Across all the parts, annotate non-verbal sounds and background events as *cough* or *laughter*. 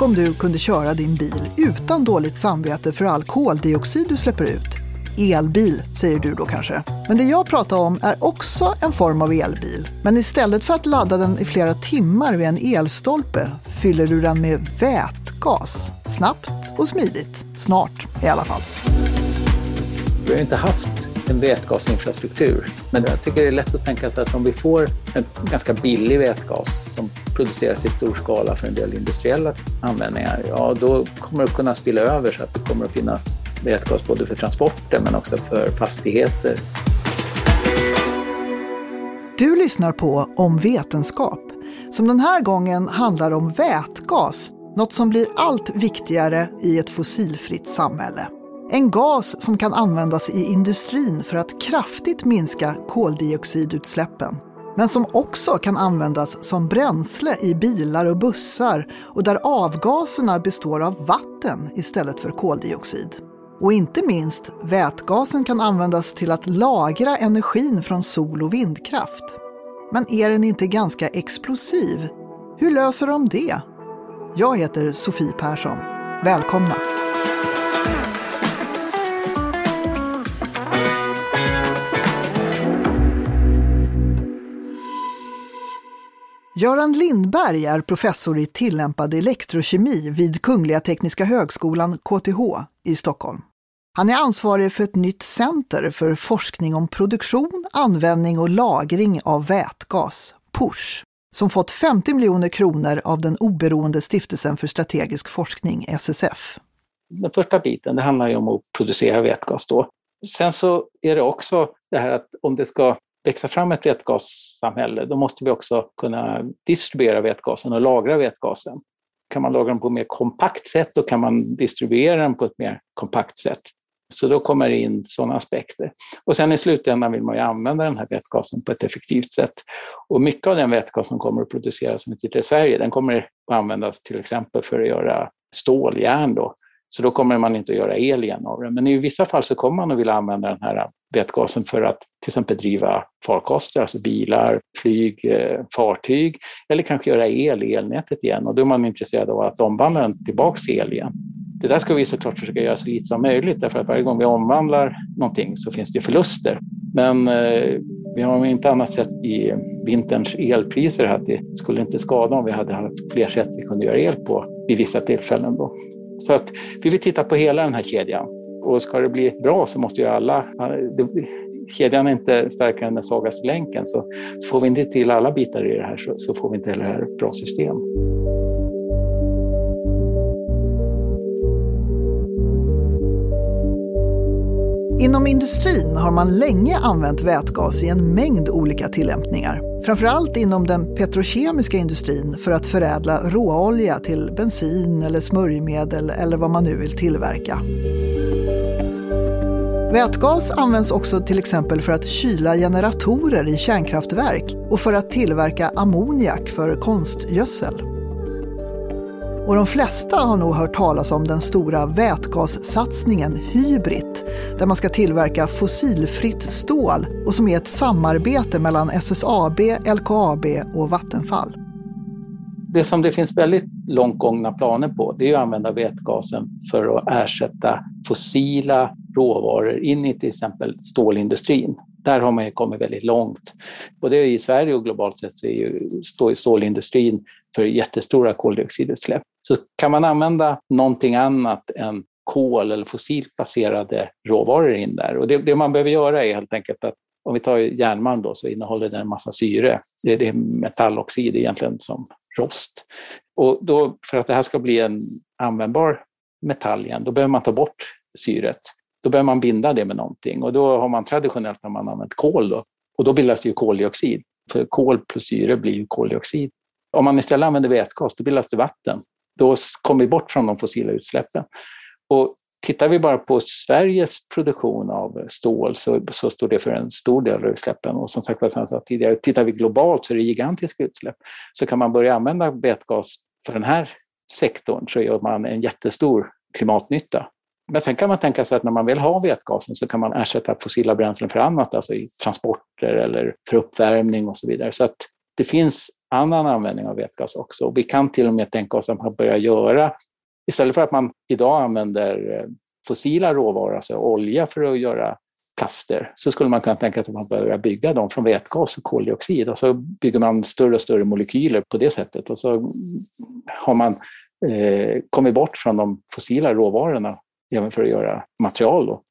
Tänk om du kunde köra din bil utan dåligt samvete för all koldioxid du släpper ut. Elbil, säger du då kanske. Men det jag pratar om är också en form av elbil. Men istället för att ladda den i flera timmar vid en elstolpe fyller du den med vätgas. Snabbt och smidigt. Snart i alla fall. Vi har inte haft en vätgasinfrastruktur. Men jag tycker det är lätt att tänka sig att om vi får en ganska billig vätgas som produceras i stor skala för en del industriella användningar, ja då kommer det kunna spilla över så att det kommer att finnas vätgas både för transporter men också för fastigheter. Du lyssnar på Om vetenskap, som den här gången handlar om vätgas, något som blir allt viktigare i ett fossilfritt samhälle. En gas som kan användas i industrin för att kraftigt minska koldioxidutsläppen. Men som också kan användas som bränsle i bilar och bussar och där avgaserna består av vatten istället för koldioxid. Och inte minst, vätgasen kan användas till att lagra energin från sol och vindkraft. Men är den inte ganska explosiv? Hur löser de det? Jag heter Sofie Persson. Välkomna! Göran Lindberg är professor i tillämpad elektrokemi vid Kungliga Tekniska högskolan, KTH, i Stockholm. Han är ansvarig för ett nytt center för forskning om produktion, användning och lagring av vätgas, PUSH, som fått 50 miljoner kronor av den oberoende stiftelsen för strategisk forskning, SSF. Den första biten, det handlar ju om att producera vätgas då. Sen så är det också det här att om det ska växa fram ett vätgassamhälle, då måste vi också kunna distribuera vätgasen och lagra vätgasen. Kan man lagra den på ett mer kompakt sätt, då kan man distribuera den på ett mer kompakt sätt. Så då kommer det in sådana aspekter. Och sen i slutändan vill man ju använda den här vätgasen på ett effektivt sätt. Och mycket av den vätgas som kommer att produceras i Sverige, den kommer att användas till exempel för att göra ståljärn då, så då kommer man inte att göra el igen av det. Men i vissa fall så kommer man att vilja använda den här vätgasen för att till exempel driva farkoster, alltså bilar, flyg, eh, fartyg eller kanske göra el i elnätet igen. Och då är man intresserad av att omvandla den tillbaks till el igen. Det där ska vi såklart försöka göra så lite som möjligt därför att varje gång vi omvandlar någonting så finns det förluster. Men eh, vi har inte annat sett i vinterns elpriser att det skulle inte skada om vi hade haft fler sätt vi kunde göra el på vid vissa tillfällen. Då. Så att vi vill titta på hela den här kedjan. Och ska det bli bra så måste ju alla... Kedjan är inte starkare än den svagaste länken. Så, så får vi inte till alla bitar i det här så, så får vi inte heller ett bra system. Inom industrin har man länge använt vätgas i en mängd olika tillämpningar. Framförallt inom den petrokemiska industrin för att förädla råolja till bensin eller smörjmedel eller vad man nu vill tillverka. Vätgas används också till exempel för att kyla generatorer i kärnkraftverk och för att tillverka ammoniak för konstgödsel. Och de flesta har nog hört talas om den stora vätgassatsningen Hybrit, där man ska tillverka fossilfritt stål och som är ett samarbete mellan SSAB, LKAB och Vattenfall. Det som det finns väldigt långt gångna planer på, det är att använda vätgasen för att ersätta fossila råvaror in i till exempel stålindustrin. Där har man kommit väldigt långt. Både i Sverige och globalt sett så är ju stålindustrin för jättestora koldioxidutsläpp. Så kan man använda någonting annat än kol eller fossilt baserade råvaror in där. Och det, det, man behöver göra är helt enkelt att om vi tar järnmalm då så innehåller den en massa syre. Det, det är metalloxid egentligen som rost. Och då, för att det här ska bli en användbar metall igen, då behöver man ta bort syret. Då behöver man binda det med någonting och då har man traditionellt när man använt kol då, och då bildas det ju koldioxid. För kol plus syre blir ju koldioxid. Om man istället använder vätgas, då bildas det vatten. Då kommer vi bort från de fossila utsläppen. Och tittar vi bara på Sveriges produktion av stål så, så står det för en stor del av utsläppen. Och som sagt, som jag sa tidigare, tittar vi globalt så är det gigantiska utsläpp. Så kan man börja använda vätgas för den här sektorn så gör man en jättestor klimatnytta. Men sen kan man tänka sig att när man vill ha vätgasen så kan man ersätta fossila bränslen för annat, alltså i transporter eller för uppvärmning och så vidare. Så att det finns annan användning av vätgas också. vi kan till och med tänka oss att man börjar göra, istället för att man idag använder eh, fossila råvaror, alltså olja för att göra plaster, så skulle man kunna tänka sig att man börjar bygga dem från vätgas och koldioxid och så bygger man större och större molekyler på det sättet och så har man eh, kommit bort från de fossila råvarorna även för att göra material. Då.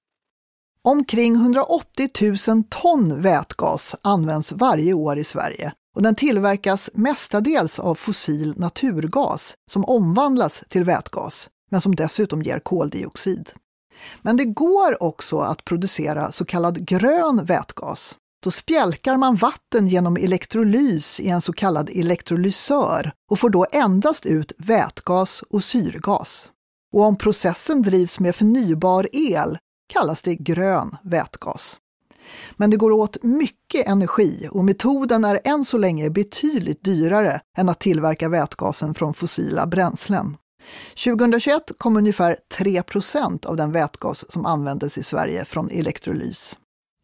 Omkring 180 000 ton vätgas används varje år i Sverige och den tillverkas mestadels av fossil naturgas som omvandlas till vätgas, men som dessutom ger koldioxid. Men det går också att producera så kallad grön vätgas. Då spjälkar man vatten genom elektrolys i en så kallad elektrolysör och får då endast ut vätgas och syrgas. Och om processen drivs med förnybar el kallas det grön vätgas. Men det går åt mycket energi och metoden är än så länge betydligt dyrare än att tillverka vätgasen från fossila bränslen. 2021 kom ungefär 3% av den vätgas som användes i Sverige från elektrolys.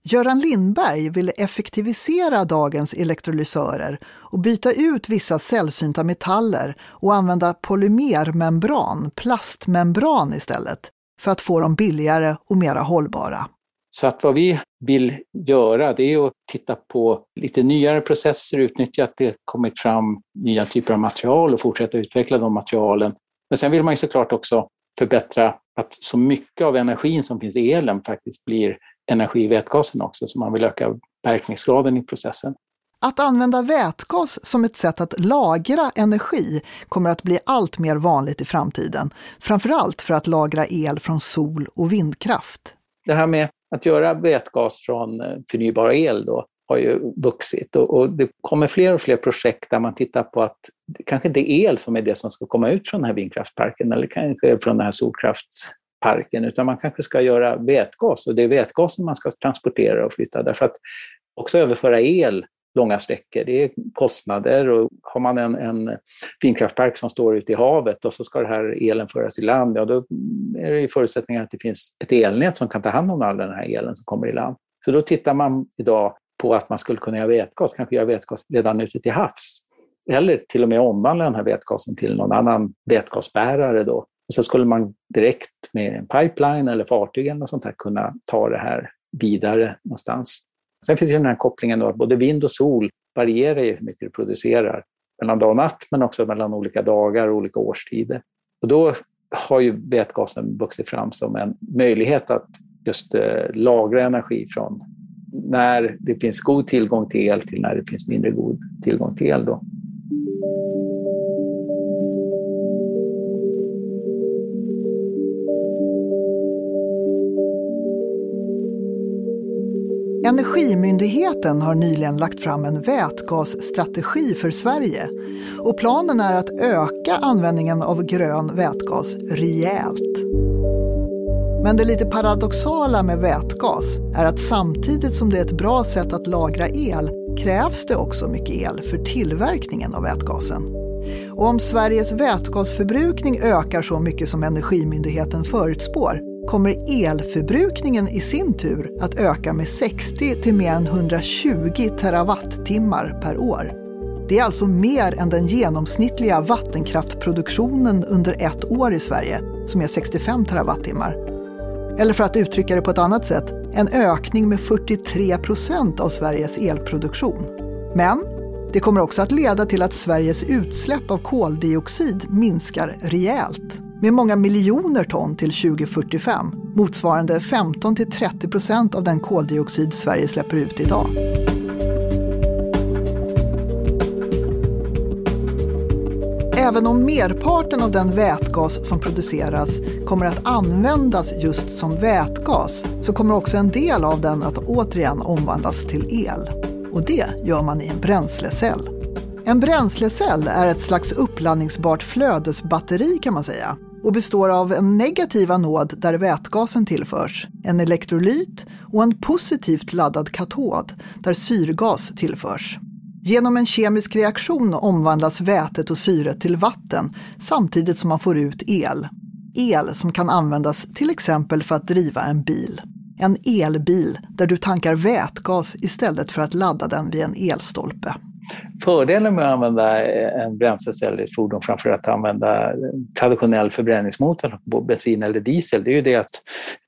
Göran Lindberg ville effektivisera dagens elektrolysörer och byta ut vissa sällsynta metaller och använda polymermembran, plastmembran istället, för att få dem billigare och mera hållbara. Så att vad vi vill göra det är att titta på lite nyare processer, utnyttja att det kommit fram nya typer av material och fortsätta utveckla de materialen. Men sen vill man ju såklart också förbättra att så mycket av energin som finns i elen faktiskt blir energi i vätgasen också, så man vill öka verkningsgraden i processen. Att använda vätgas som ett sätt att lagra energi kommer att bli allt mer vanligt i framtiden, framförallt för att lagra el från sol och vindkraft. Det här med att göra vätgas från eh, förnybar el då, har ju vuxit och, och, det kommer fler och fler projekt där man tittar på att det kanske inte är el som är det som ska komma ut från den här vindkraftsparken eller kanske från den här parken, utan man kanske ska göra vätgas och det är vätgasen man ska transportera och flytta därför att också överföra el långa sträckor. Det är kostnader och har man en, en vindkraftpark som står ute i havet och så ska den här elen föras i land, ja då är det ju förutsättningar att det finns ett elnät som kan ta hand om all den här elen som kommer i land. Så då tittar man idag på att man skulle kunna göra vätgas, kanske göra vätgas redan ute till havs. Eller till och med omvandla den här vätgasen till någon annan vätgasbärare då. Och så skulle man direkt med en pipeline eller fartyg eller något sånt här kunna ta det här vidare någonstans. Sen finns ju den här kopplingen då att både vind och sol varierar ju hur mycket det producerar mellan dag och natt, men också mellan olika dagar och olika årstider. Och då har ju vätgasen vuxit fram som en möjlighet att just eh, lagra energi från när det finns god tillgång till el till när det finns mindre god tillgång till el. Då. Energimyndigheten har nyligen lagt fram en vätgasstrategi för Sverige och planen är att öka användningen av grön vätgas rejält. Men det lite paradoxala med vätgas är att samtidigt som det är ett bra sätt att lagra el krävs det också mycket el för tillverkningen av vätgasen. Och om Sveriges vätgasförbrukning ökar så mycket som Energimyndigheten förutspår kommer elförbrukningen i sin tur att öka med 60 till mer än 120 terawattimmar per år. Det är alltså mer än den genomsnittliga vattenkraftproduktionen under ett år i Sverige, som är 65 terawattimmar. Eller för att uttrycka det på ett annat sätt, en ökning med 43 procent av Sveriges elproduktion. Men det kommer också att leda till att Sveriges utsläpp av koldioxid minskar rejält med många miljoner ton till 2045, motsvarande 15-30 procent av den koldioxid Sverige släpper ut idag. Även om merparten av den vätgas som produceras kommer att användas just som vätgas så kommer också en del av den att återigen omvandlas till el. Och det gör man i en bränslecell. En bränslecell är ett slags uppladdningsbart flödesbatteri kan man säga och består av en negativ anod där vätgasen tillförs, en elektrolyt och en positivt laddad katod där syrgas tillförs. Genom en kemisk reaktion omvandlas vätet och syret till vatten samtidigt som man får ut el. El som kan användas till exempel för att driva en bil. En elbil där du tankar vätgas istället för att ladda den vid en elstolpe. Fördelen med att använda eh, en bränslecell i ett fordon framför att använda traditionell förbränningsmotor på bensin eller diesel, det är ju det att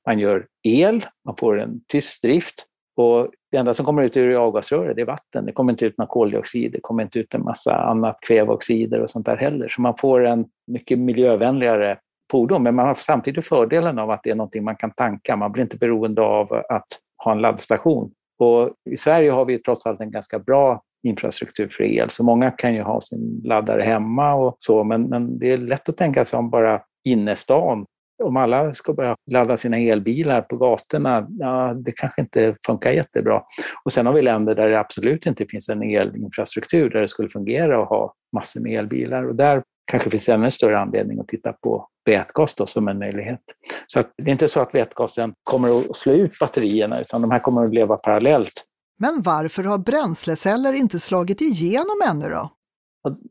man gör el, man får en tyst drift och det enda som kommer ut ur avgasröret är vatten. Det kommer inte ut några koldioxid, det kommer inte ut en massa annat kväveoxider och sånt där heller. Så man får en mycket miljövänligare fordon, men man har samtidigt fördelen av att det är någonting man kan tanka. Man blir inte beroende av att ha en laddstation. Och I Sverige har vi trots allt en ganska bra infrastruktur för el, så många kan ju ha sin laddare hemma och så, men, men det är lätt att tänka sig om bara innerstan om alla ska börja ladda sina elbilar på gatorna, ja, det kanske inte funkar jättebra. Och sen har vi länder där det absolut inte finns en elinfrastruktur där det skulle fungera att ha massor med elbilar. Och där kanske finns ännu större anledning att titta på vätgas då som en möjlighet. Så det är inte så att vätgasen kommer att slå ut batterierna, utan de här kommer att leva parallellt. Men varför har bränsleceller inte slagit igenom ännu då?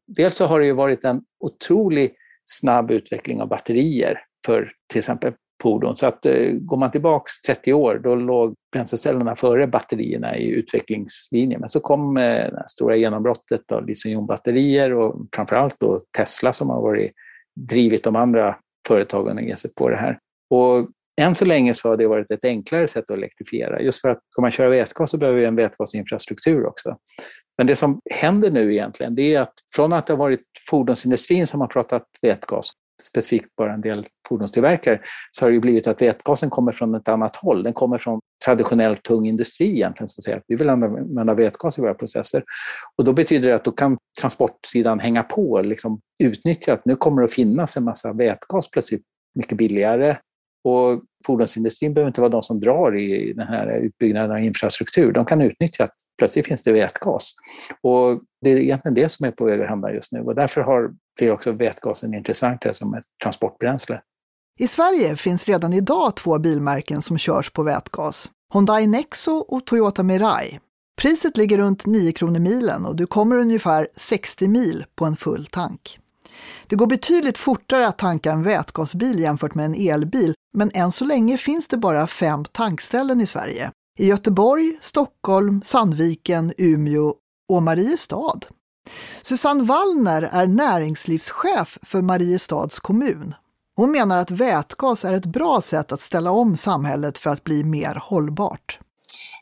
Dels så har det ju varit en otrolig snabb utveckling av batterier för till exempel fordon. Så att eh, går man tillbaks 30 år, då låg bränslecellerna före batterierna i utvecklingslinjen. Men så kom eh, det stora genombrottet av litiumjonbatterier och framförallt då Tesla som har varit, drivit de andra företagen att ge sig på det här. Och än så länge så har det varit ett enklare sätt att elektrifiera. Just för att ska man köra vätgas så behöver vi en vätgasinfrastruktur också. Men det som händer nu egentligen, det är att från att det har varit fordonsindustrin som har pratat vätgas specifikt bara en del fordonstillverkare, så har det blivit att vätgasen kommer från ett annat håll. Den kommer från traditionell tung industri egentligen, som säger att vi vill använda vätgas i våra processer. Och då betyder det att då kan transportsidan hänga på och liksom utnyttja att nu kommer det att finnas en massa vätgas plötsligt mycket billigare. Och fordonsindustrin behöver inte vara de som drar i den här utbyggnaden av infrastruktur. De kan utnyttja att plötsligt finns det vätgas. Och det är egentligen det som är på väg att hända just nu och därför har, blir också vätgasen intressantare som ett transportbränsle. I Sverige finns redan idag två bilmärken som körs på vätgas. Hyundai Nexo och Toyota Mirai. Priset ligger runt 9 kronor milen och du kommer ungefär 60 mil på en full tank. Det går betydligt fortare att tanka en vätgasbil jämfört med en elbil, men än så länge finns det bara fem tankställen i Sverige i Göteborg, Stockholm, Sandviken, Umeå och Mariestad. Susanne Wallner är näringslivschef för Mariestads kommun. Hon menar att vätgas är ett bra sätt att ställa om samhället för att bli mer hållbart.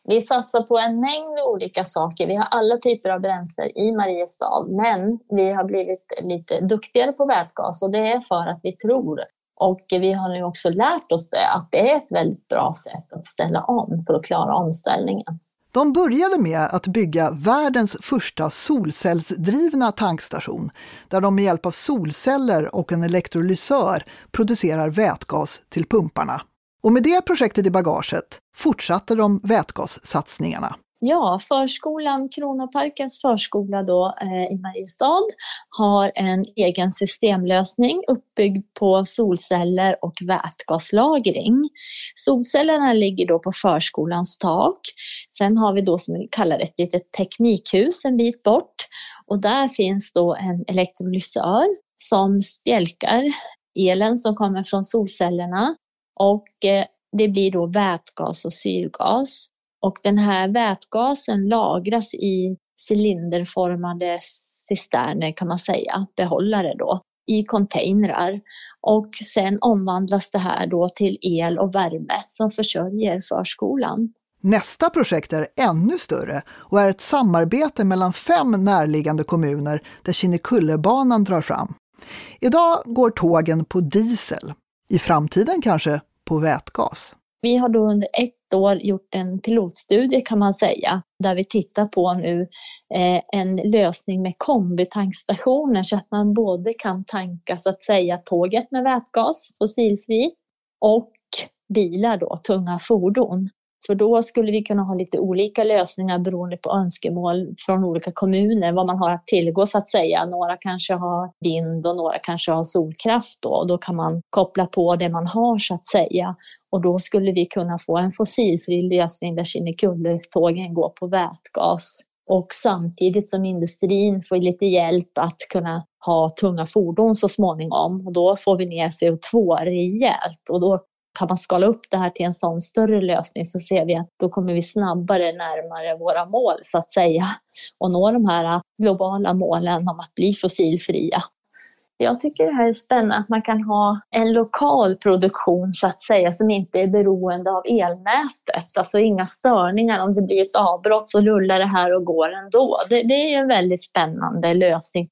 Vi satsar på en mängd olika saker. Vi har alla typer av bränslen i Mariestad, men vi har blivit lite duktigare på vätgas och det är för att vi tror och vi har nu också lärt oss det, att det är ett väldigt bra sätt att ställa om för att klara omställningen. De började med att bygga världens första solcellsdrivna tankstation, där de med hjälp av solceller och en elektrolysör producerar vätgas till pumparna. Och med det projektet i bagaget fortsatte de vätgassatsningarna. Ja, förskolan, Kronoparkens förskola då, eh, i Mariestad har en egen systemlösning uppbyggd på solceller och vätgaslagring. Solcellerna ligger då på förskolans tak. Sen har vi då som vi kallar ett litet teknikhus en bit bort och där finns då en elektrolysör som spjälkar elen som kommer från solcellerna och eh, det blir då vätgas och syrgas. Och den här vätgasen lagras i cylinderformade cisterner kan man säga, behållare då, i containrar. Och sen omvandlas det här då till el och värme som försörjer förskolan. Nästa projekt är ännu större och är ett samarbete mellan fem närliggande kommuner där Kinnekullebanan drar fram. Idag går tågen på diesel, i framtiden kanske på vätgas. Vi har då under ett år gjort en pilotstudie kan man säga, där vi tittar på nu eh, en lösning med kombitankstationer så att man både kan tanka så att säga tåget med vätgas, fossilfri, och bilar då, tunga fordon. För då skulle vi kunna ha lite olika lösningar beroende på önskemål från olika kommuner, vad man har att tillgå så att säga. Några kanske har vind och några kanske har solkraft då, och då kan man koppla på det man har så att säga. Och då skulle vi kunna få en fossilfri lösning där Kinnekulle-tågen går på vätgas och samtidigt som industrin får lite hjälp att kunna ha tunga fordon så småningom och då får vi ner CO2 rejält och då kan man skala upp det här till en sån större lösning så ser vi att då kommer vi snabbare närmare våra mål så att säga och nå de här globala målen om att bli fossilfria. Jag tycker det här är spännande att man kan ha en lokal produktion så att säga som inte är beroende av elnätet. Alltså inga störningar. Om det blir ett avbrott så rullar det här och går ändå. Det, det är en väldigt spännande lösning.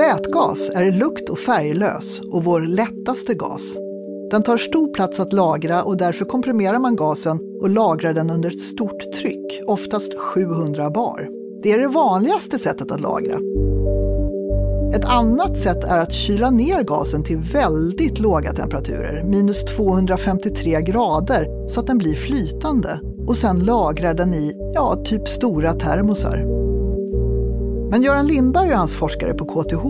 Vätgas är lukt och färglös och vår lättaste gas. Den tar stor plats att lagra och därför komprimerar man gasen och lagrar den under ett stort tryck, oftast 700 bar. Det är det vanligaste sättet att lagra. Ett annat sätt är att kyla ner gasen till väldigt låga temperaturer, minus 253 grader, så att den blir flytande och sen lagrar den i, ja, typ stora termosar. Men Göran Lindberg och hans forskare på KTH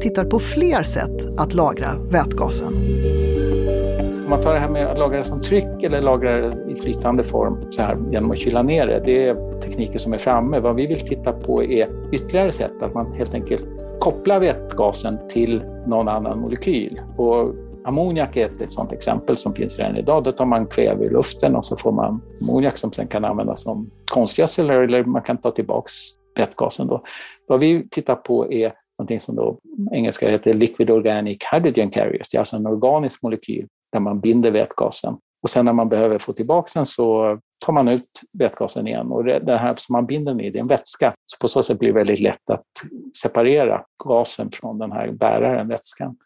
tittar på fler sätt att lagra vätgasen. Om man tar det här med att lagra det som tryck eller lagra det i flytande form så här, genom att kyla ner det, det är tekniker som är framme. Vad vi vill titta på är ytterligare sätt, att man helt enkelt kopplar vätgasen till någon annan molekyl. Och ammoniak är ett, ett sådant exempel som finns redan idag. Då tar man kväve i luften och så får man ammoniak som sen kan användas som konstgödsel eller man kan ta tillbaks vätgasen. Då. Vad vi tittar på är någonting som då engelska heter liquid organic hydrogen carriers. Det är alltså en organisk molekyl där man binder vätgasen. Och sen när man behöver få tillbaka den så tar man ut vätgasen igen. Och det här som man binder den i, det är en vätska. Så på så sätt blir det väldigt lätt att separera gasen från den här bäraren, vätskan.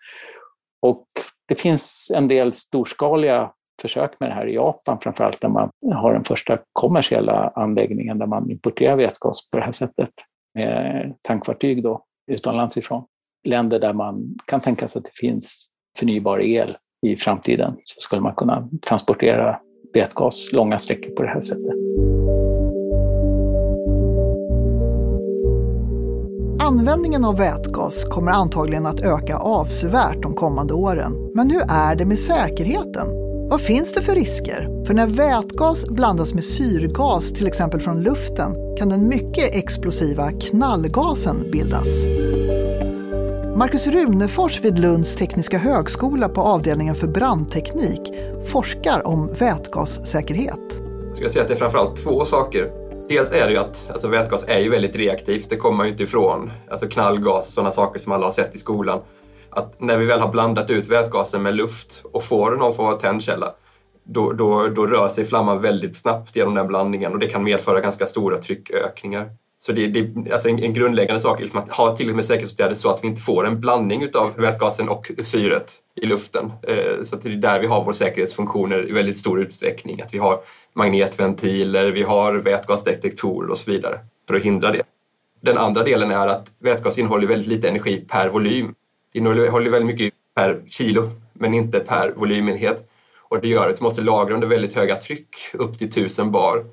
Och det finns en del storskaliga försök med det här i Japan, framförallt där man har den första kommersiella anläggningen där man importerar vätgas på det här sättet med tankfartyg då, utomlands ifrån. Länder där man kan tänka sig att det finns förnybar el i framtiden så skulle man kunna transportera vätgas långa sträckor på det här sättet. Användningen av vätgas kommer antagligen att öka avsevärt de kommande åren. Men hur är det med säkerheten? Vad finns det för risker? För när vätgas blandas med syrgas, till exempel från luften, kan den mycket explosiva knallgasen bildas. Marcus Runefors vid Lunds tekniska högskola på avdelningen för brandteknik forskar om vätgassäkerhet. Jag skulle säga att det är framförallt två saker. Dels är det ju att alltså vätgas är ju väldigt reaktivt, det kommer man ju inte ifrån. Alltså knallgas, sådana saker som alla har sett i skolan. Att när vi väl har blandat ut vätgasen med luft och får någon form av tändkälla, då, då, då rör sig flamman väldigt snabbt genom den blandningen och det kan medföra ganska stora tryckökningar. Så det, det alltså en, en, grundläggande sak är liksom att ha tillräckligt med säkerhetsåtgärder så att vi inte får en blandning av vätgasen och syret i luften. Eh, så det är där vi har våra säkerhetsfunktioner i väldigt stor utsträckning. Att vi har magnetventiler, vi har vätgasdetektorer och så vidare för att hindra det. Den andra delen är att vätgas innehåller väldigt lite energi per volym. Det innehåller väldigt mycket per kilo men inte per volymenhet. Och det gör att vi måste lagra under väldigt höga tryck, upp till 1000 bar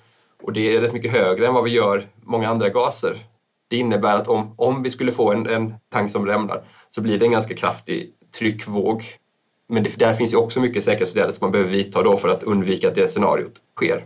och det är rätt mycket högre än vad vi gör många andra gaser. Det innebär att om, om vi skulle få en, en tank som rämnar så blir det en ganska kraftig tryckvåg. Men det, där finns ju också mycket säkerhetsåtgärder som man behöver vidta då för att undvika att det scenariot sker.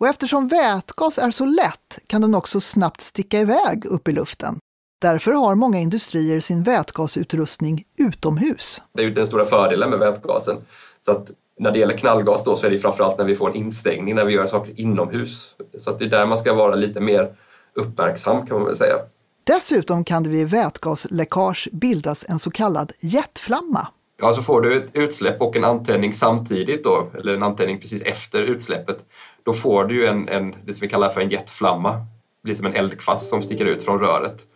Och eftersom vätgas är så lätt kan den också snabbt sticka iväg upp i luften. Därför har många industrier sin vätgasutrustning utomhus. Det är den stora fördelen med vätgasen. Så att när det gäller knallgas då så är det framförallt när vi får en instängning, när vi gör saker inomhus. Så att det är där man ska vara lite mer uppmärksam kan man väl säga. Dessutom kan det vid vätgasläckage bildas en så kallad jetflamma. Ja, så får du ett utsläpp och en antändning samtidigt då, eller en antändning precis efter utsläppet. Då får du en, en det som vi kallar för en jetflamma. Det blir som en eldkvast som sticker ut från röret.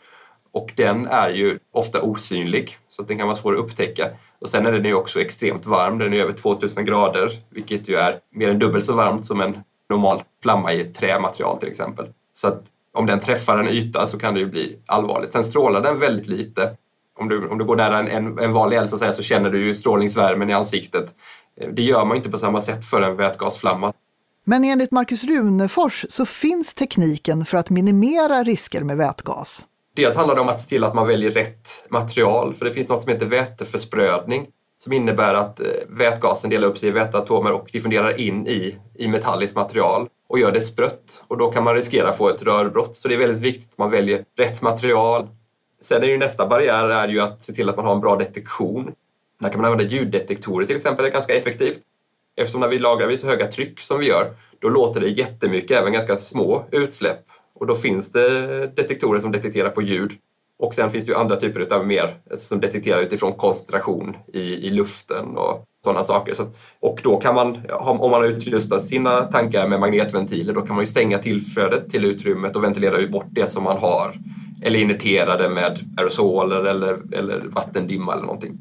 Och den är ju ofta osynlig, så den kan vara svår att upptäcka. Och sen är den ju också extremt varm, den är över 2000 grader, vilket ju är mer än dubbelt så varmt som en normal flamma i ett trämaterial till exempel. Så att om den träffar en yta så kan det ju bli allvarligt. Sen strålar den väldigt lite. Om du, om du går nära en, en, en vanlig eld så, säga, så känner du ju strålningsvärmen i ansiktet. Eh, det gör man inte på samma sätt för en vätgasflamma. Men enligt Marcus Runefors så finns tekniken för att minimera risker med vätgas. Dels handlar det om att se till att man väljer rätt material, för det finns något som heter väteförsprödning som innebär att eh, vätgasen delar upp sig i väteatomer och diffunderar in i, i metalliskt material och gör det sprött och då kan man riskera att få ett rörbrott. Så det är väldigt viktigt att man väljer rätt material, Sen är ju nästa barriär är ju att se till att man har en bra detektion. Där kan man använda ljuddetektorer till exempel, det är ganska effektivt. Eftersom när vi lagrar vid så höga tryck som vi gör, då låter det jättemycket, även ganska små utsläpp. Och då finns det detektorer som detekterar på ljud. Och sen finns det ju andra typer av mer alltså, som detekterar utifrån koncentration i, i luften och sådana saker. Så, och då kan man, om man har utrustat sina tankar med magnetventiler, då kan man ju stänga tillflödet till utrymmet och ventilera bort det som man har. Eller inertera det med aerosoler eller, eller vattendimma eller någonting.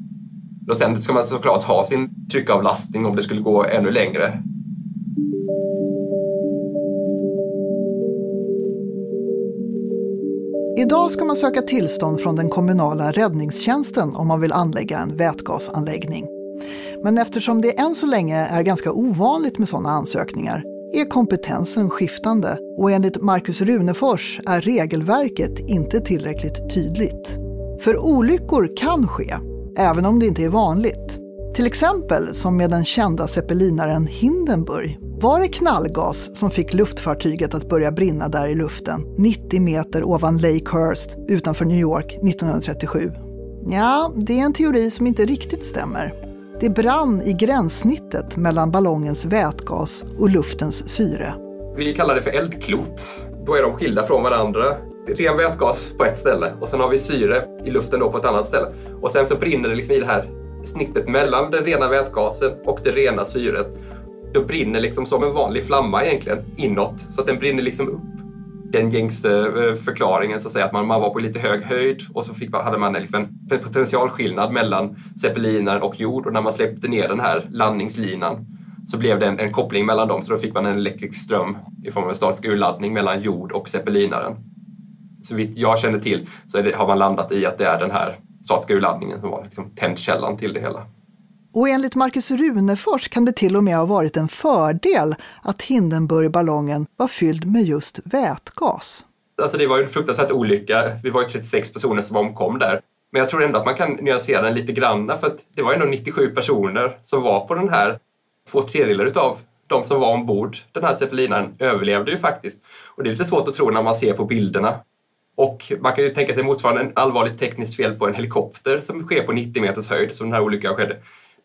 Och sen ska man såklart ha sin tryckavlastning om det skulle gå ännu längre. Idag ska man söka tillstånd från den kommunala räddningstjänsten om man vill anlägga en vätgasanläggning. Men eftersom det än så länge är ganska ovanligt med sådana ansökningar är kompetensen skiftande och enligt Markus Runefors är regelverket inte tillräckligt tydligt. För olyckor kan ske, även om det inte är vanligt. Till exempel som med den kända zeppelinaren Hindenburg var det knallgas som fick luftfartyget att börja brinna där i luften 90 meter ovan Lake Hurst utanför New York 1937? Ja, det är en teori som inte riktigt stämmer. Det brann i gränssnittet mellan ballongens vätgas och luftens syre. Vi kallar det för eldklot. Då är de skilda från varandra. Ren vätgas på ett ställe och sen har vi syre i luften då på ett annat ställe. Och sen så brinner det liksom i det här snittet mellan den rena vätgasen och det rena syret. Då brinner liksom som en vanlig flamma egentligen inåt så att den brinner liksom upp. Den gängse eh, förklaringen så att säga att man, man var på lite hög höjd och så fick, hade man liksom en potentialskillnad mellan zeppelinaren och jord och när man släppte ner den här landningslinan så blev det en, en, koppling mellan dem så då fick man en elektrisk ström i form av en statisk urladdning mellan jord och zeppelinaren. Så vitt jag känner till så det, har man landat i att det är den här statiska urladdningen som var liksom tändkällan till det hela. Och enligt Marcus Runefors kan det till och med ha varit en fördel att Hindenburgballongen var fylld med just vätgas. Alltså det var ju en fruktansvärt olycka. Vi var ju 36 personer som omkom där. Men jag tror ändå att man kan nyansera den lite granna för att det var ändå 97 personer som var på den här. Två tredjedelar utav de som var ombord den här zeppelinaren överlevde ju faktiskt. Och det är lite svårt att tro när man ser på bilderna. Och man kan ju tänka sig motsvarande en allvarligt tekniskt fel på en helikopter som sker på 90 meters höjd som den här olyckan skedde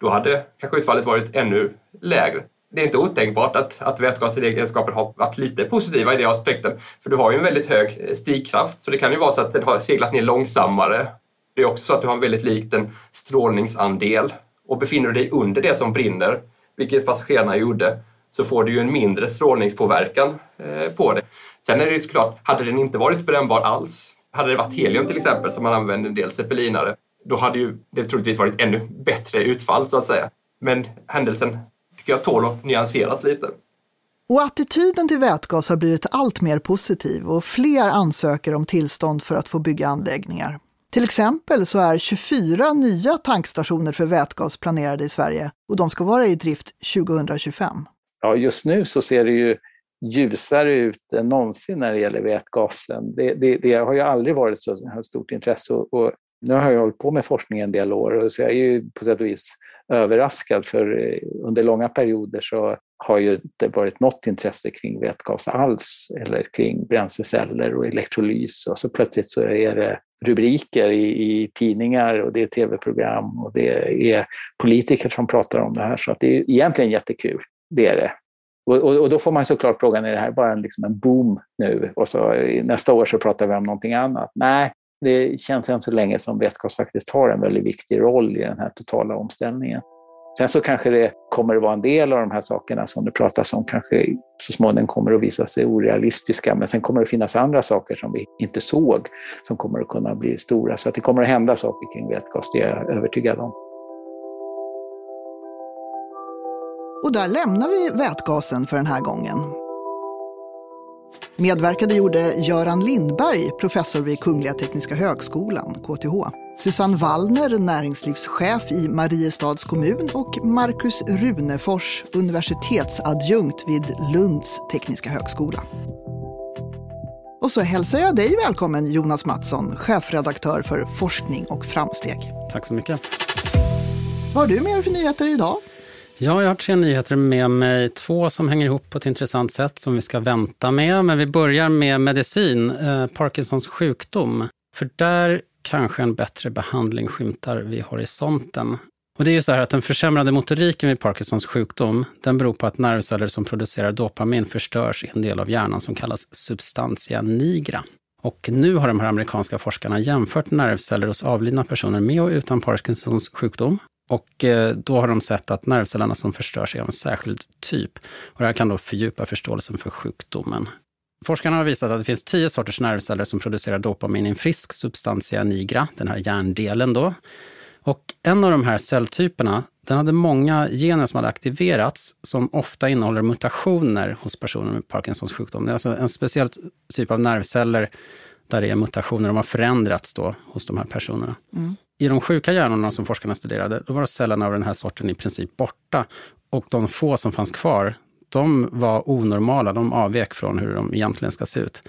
då hade kanske utfallet varit ännu lägre. Det är inte otänkbart att, att vätgasegenskaper har varit lite positiva i den aspekten, för du har ju en väldigt hög eh, stigkraft, så det kan ju vara så att den har seglat ner långsammare. Det är också så att du har en väldigt liten strålningsandel och befinner du dig under det som brinner, vilket passagerarna gjorde, så får du ju en mindre strålningspåverkan eh, på det. Sen är det ju såklart, hade den inte varit brännbar alls, hade det varit helium till exempel som man använder en del zeppelinare, då hade ju det troligtvis varit ännu bättre utfall så att säga. Men händelsen tycker jag tål att nyanseras lite. Och attityden till vätgas har blivit allt mer positiv och fler ansöker om tillstånd för att få bygga anläggningar. Till exempel så är 24 nya tankstationer för vätgas planerade i Sverige och de ska vara i drift 2025. Ja, just nu så ser det ju ljusare ut än någonsin när det gäller vätgasen. Det, det, det har ju aldrig varit så stort intresse och nu har jag hållit på med forskning en del år så jag är ju på sätt och vis överraskad för eh, under långa perioder så har ju inte varit något intresse kring vätgas alls eller kring bränsleceller och elektrolys och så plötsligt så är det rubriker i, i tidningar och det är tv-program och det är politiker som pratar om det här så att det är egentligen jättekul. Det är det. Och, och, och, då får man såklart frågan, är det här bara en, liksom en boom nu? Och så eh, nästa år så pratar vi om någonting annat. Nej, det känns än så länge som vätgas faktiskt har en väldigt viktig roll i den här totala omställningen. Sen så kanske det kommer att vara en del av de här sakerna som det pratas om kanske så småningom kommer att visa sig orealistiska, men sen kommer det finnas andra saker som vi inte såg som kommer att kunna bli stora. Så att det kommer att hända saker kring vätgas, det är jag övertygad om. Och där lämnar vi vätgasen för den här gången. Medverkade gjorde Göran Lindberg, professor vid Kungliga Tekniska Högskolan, KTH. Susanne Wallner, näringslivschef i Mariestads kommun och Marcus Runefors, universitetsadjunkt vid Lunds tekniska högskola. Och så hälsar jag dig välkommen Jonas Mattsson, chefredaktör för forskning och framsteg. Tack så mycket. Vad har du med dig för nyheter idag? Ja, jag har tre nyheter med mig. Två som hänger ihop på ett intressant sätt som vi ska vänta med. Men vi börjar med medicin, eh, Parkinsons sjukdom. För där kanske en bättre behandling skymtar vid horisonten. Och det är ju så här att den försämrade motoriken vid Parkinsons sjukdom, den beror på att nervceller som producerar dopamin förstörs i en del av hjärnan som kallas substantia nigra. Och nu har de här amerikanska forskarna jämfört nervceller hos avlidna personer med och utan Parkinsons sjukdom. Och eh, då har de sett att nervcellerna som förstörs är av en särskild typ. Och det här kan då fördjupa förståelsen för sjukdomen. Forskarna har visat att det finns tio sorters nervceller som producerar dopamin i en frisk substantia nigra, den här hjärndelen då. Och en av de här celltyperna, den hade många gener som hade aktiverats som ofta innehåller mutationer hos personer med Parkinsons sjukdom. Det är alltså en speciell typ av nervceller där det är mutationer, de har förändrats då hos de här personerna. Mm. I de sjuka hjärnorna som forskarna studerade, då var cellerna av den här sorten i princip borta. Och de få som fanns kvar, de var onormala, de avvek från hur de egentligen ska se ut.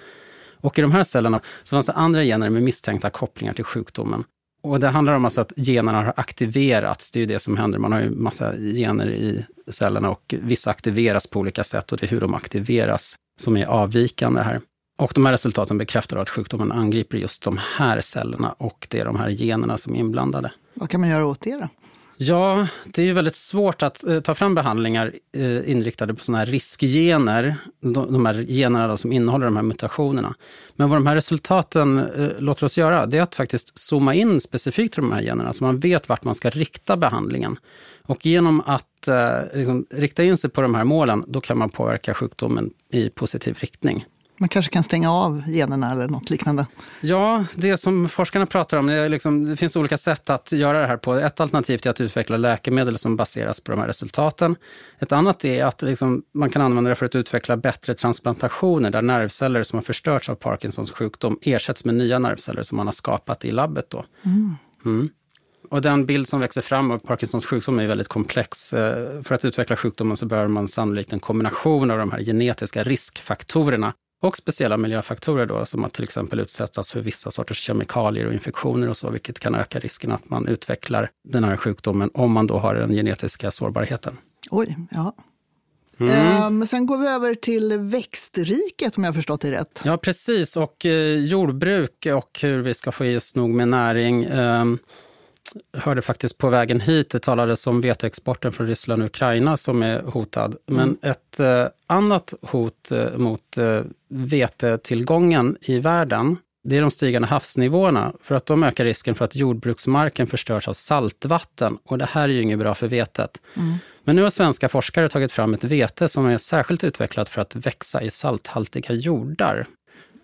Och i de här cellerna så fanns det andra gener med misstänkta kopplingar till sjukdomen. Och det handlar om alltså att generna har aktiverats, det är ju det som händer. Man har ju massa gener i cellerna och vissa aktiveras på olika sätt och det är hur de aktiveras som är avvikande här. Och de här resultaten bekräftar att sjukdomen angriper just de här cellerna och det är de här generna som är inblandade. Vad kan man göra åt det då? Ja, det är ju väldigt svårt att eh, ta fram behandlingar eh, inriktade på sådana här riskgener, de, de här generna då, som innehåller de här mutationerna. Men vad de här resultaten eh, låter oss göra, det är att faktiskt zooma in specifikt till de här generna, så man vet vart man ska rikta behandlingen. Och genom att liksom, rikta in sig på de här målen, då kan man påverka sjukdomen i positiv riktning. Man kanske kan stänga av generna eller något liknande? Ja, det som forskarna pratar om, det, liksom, det, finns olika sätt att göra det här på. Ett alternativ är att utveckla läkemedel som baseras på de här resultaten. Ett annat är att liksom, man kan använda det för att utveckla bättre transplantationer där nervceller som har förstörts av Parkinsons sjukdom ersätts med nya nervceller som man har skapat i labbet. Då. Mm. Mm. Och den bild som växer fram av Parkinsons sjukdom är väldigt komplex. Eh, för att utveckla sjukdomen så behöver man sannolikt en kombination av de här genetiska riskfaktorerna och speciella miljöfaktorer då, som att till exempel utsättas för vissa sorters kemikalier och infektioner och så, vilket kan öka risken att man utvecklar den här sjukdomen om man då har den genetiska sårbarheten. Oj, ja. Mm. Um, sen går vi över till växtriket om jag har förstått det rätt. Ja, precis. Och eh, jordbruk och hur vi ska få i oss nog med näring. Um, hörde faktiskt på vägen hit, det talades om veteexporten från Ryssland och Ukraina som är hotad. Men mm. ett eh, annat hot eh, mot eh, vetetillgången i världen, det är de stigande havsnivåerna. För att de ökar risken för att jordbruksmarken förstörs av saltvatten. Och det här är ju inget bra för vetet. Mm. Men nu har svenska forskare tagit fram ett vete som är särskilt utvecklat för att växa i salthaltiga jordar.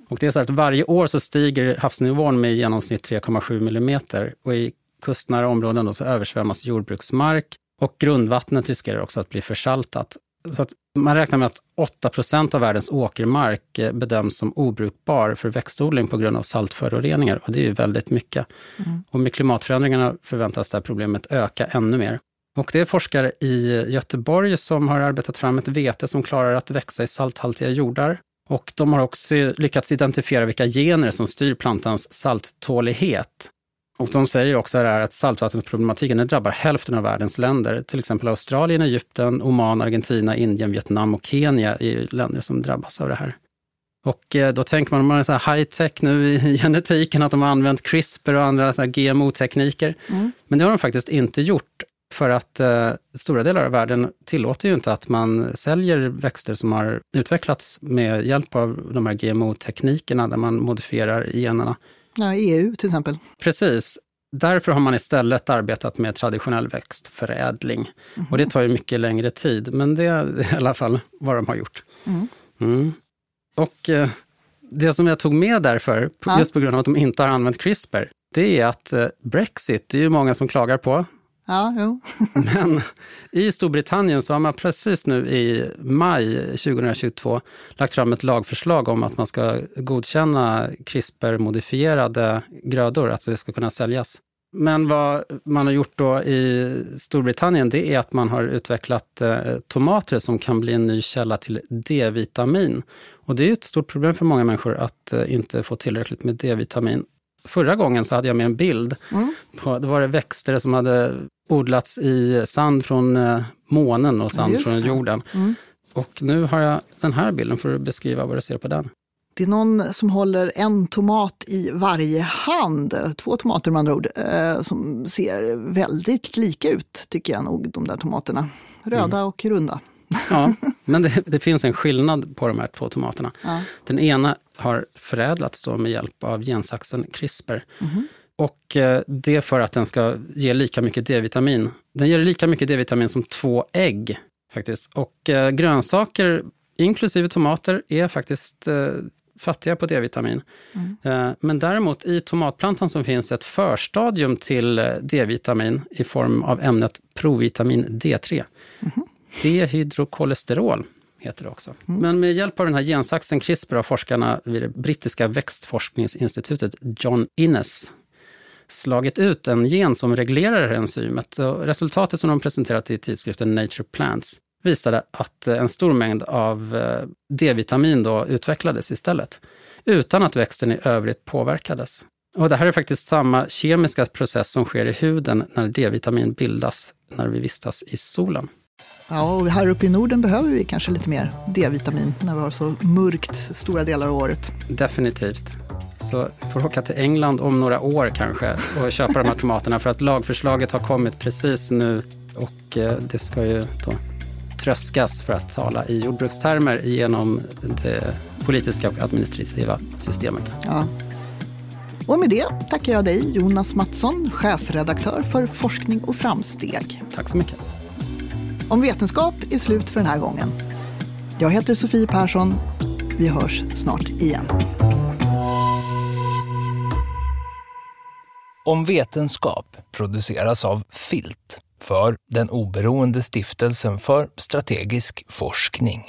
Och det är så att varje år så stiger havsnivån med i genomsnitt 3,7 millimeter. Och i kustnära områden då så översvämmas jordbruksmark och grundvattnet riskerar också att bli försaltat. Så att man räknar med att 8 procent av världens åkermark eh, bedöms som obrukbar för växtodling på grund av saltföroreningar. Och det är ju väldigt mycket. Mm. Och med klimatförändringarna förväntas det här problemet öka ännu mer. Och det är forskare i Göteborg som har arbetat fram ett vete som klarar att växa i salthaltiga jordar. Och de har också lyckats identifiera vilka gener som styr plantans salttålighet. Och de säger också här att saltvattensproblematiken drabbar hälften av världens länder. Till exempel Australien, Egypten, Oman, Argentina, Indien, Vietnam och Kenya är länder som drabbas av det här. Och eh, då tänker man, om man är så här high tech nu i *laughs* genetiken, att de har använt CRISPR och andra GMO-tekniker. Mm. Men det har de faktiskt inte gjort. För att eh, stora delar av världen tillåter ju inte att man säljer växter som har utvecklats med hjälp av de här GMO-teknikerna, där man modifierar generna. Ja, EU till exempel. Precis. Därför har man istället arbetat med traditionell växtförädling. Mm. Och det tar ju mycket längre tid, men det är i alla fall vad de har gjort. Mm. Mm. Och eh, det som jag tog med därför, ja. just på grund av att de inte har använt CRISPR, det är att eh, Brexit, det är ju många som klagar på, Ja, jo. *laughs* Men i Storbritannien så har man precis nu i maj 2022 lagt fram ett lagförslag om att man ska godkänna CRISPR-modifierade grödor, att det ska kunna säljas. Men vad man har gjort då i Storbritannien, det är att man har utvecklat eh, tomater som kan bli en ny källa till D-vitamin. Och det är ett stort problem för många människor att eh, inte få tillräckligt med D-vitamin. Förra gången så hade jag med en bild. Mm. På, det var det växter som hade odlats i sand från eh, månen och sand från jorden. Mm. Och nu har jag den här bilden för att beskriva vad du ser på den. Det är någon som håller en tomat i varje hand, två tomater med andra ord, eh, som ser väldigt lika ut tycker jag nog, de där tomaterna. Röda mm. och runda. Ja, *laughs* men det, det, finns en skillnad på de här två tomaterna. Ja. Den ena har förädlats då med hjälp av gensaxen CRISPR. Mm. Och eh, det är för att den ska ge lika mycket D-vitamin. Den ger lika mycket D-vitamin som två ägg faktiskt. Och eh, grönsaker, inklusive tomater, är faktiskt eh, fattiga på D-vitamin. Mm. Men däremot i tomatplantan som finns ett förstadium till D-vitamin i form av ämnet provitamin D3. Mm. Dehydrokolesterol heter det också. Mm. Men med hjälp av den här gensaxen CRISPR har forskarna vid det brittiska växtforskningsinstitutet John Innes slagit ut en gen som reglerar det här enzymet. Resultatet som de presenterat i tidskriften Nature Plants visade att en stor mängd av eh, D-vitamin då utvecklades istället, utan att växten i övrigt påverkades. Och det här är faktiskt samma kemiska process som sker i huden när D-vitamin bildas när vi vistas i solen. Ja, och här uppe i Norden behöver vi kanske lite mer D-vitamin när vi har så mörkt stora delar av året. Definitivt. Så får åka till England om några år kanske och köpa de här tomaterna för att lagförslaget har kommit precis nu och eh, det ska ju då tröskas för att tala i jordbrukstermer genom det politiska och administrativa systemet. Ja. Och med det tackar jag dig Jonas Mattsson, chefredaktör för Forskning och framsteg. Tack så mycket. Om vetenskap är slut för den här gången. Jag heter Sofie Persson. Vi hörs snart igen. Om vetenskap produceras av Filt för den oberoende stiftelsen för strategisk forskning.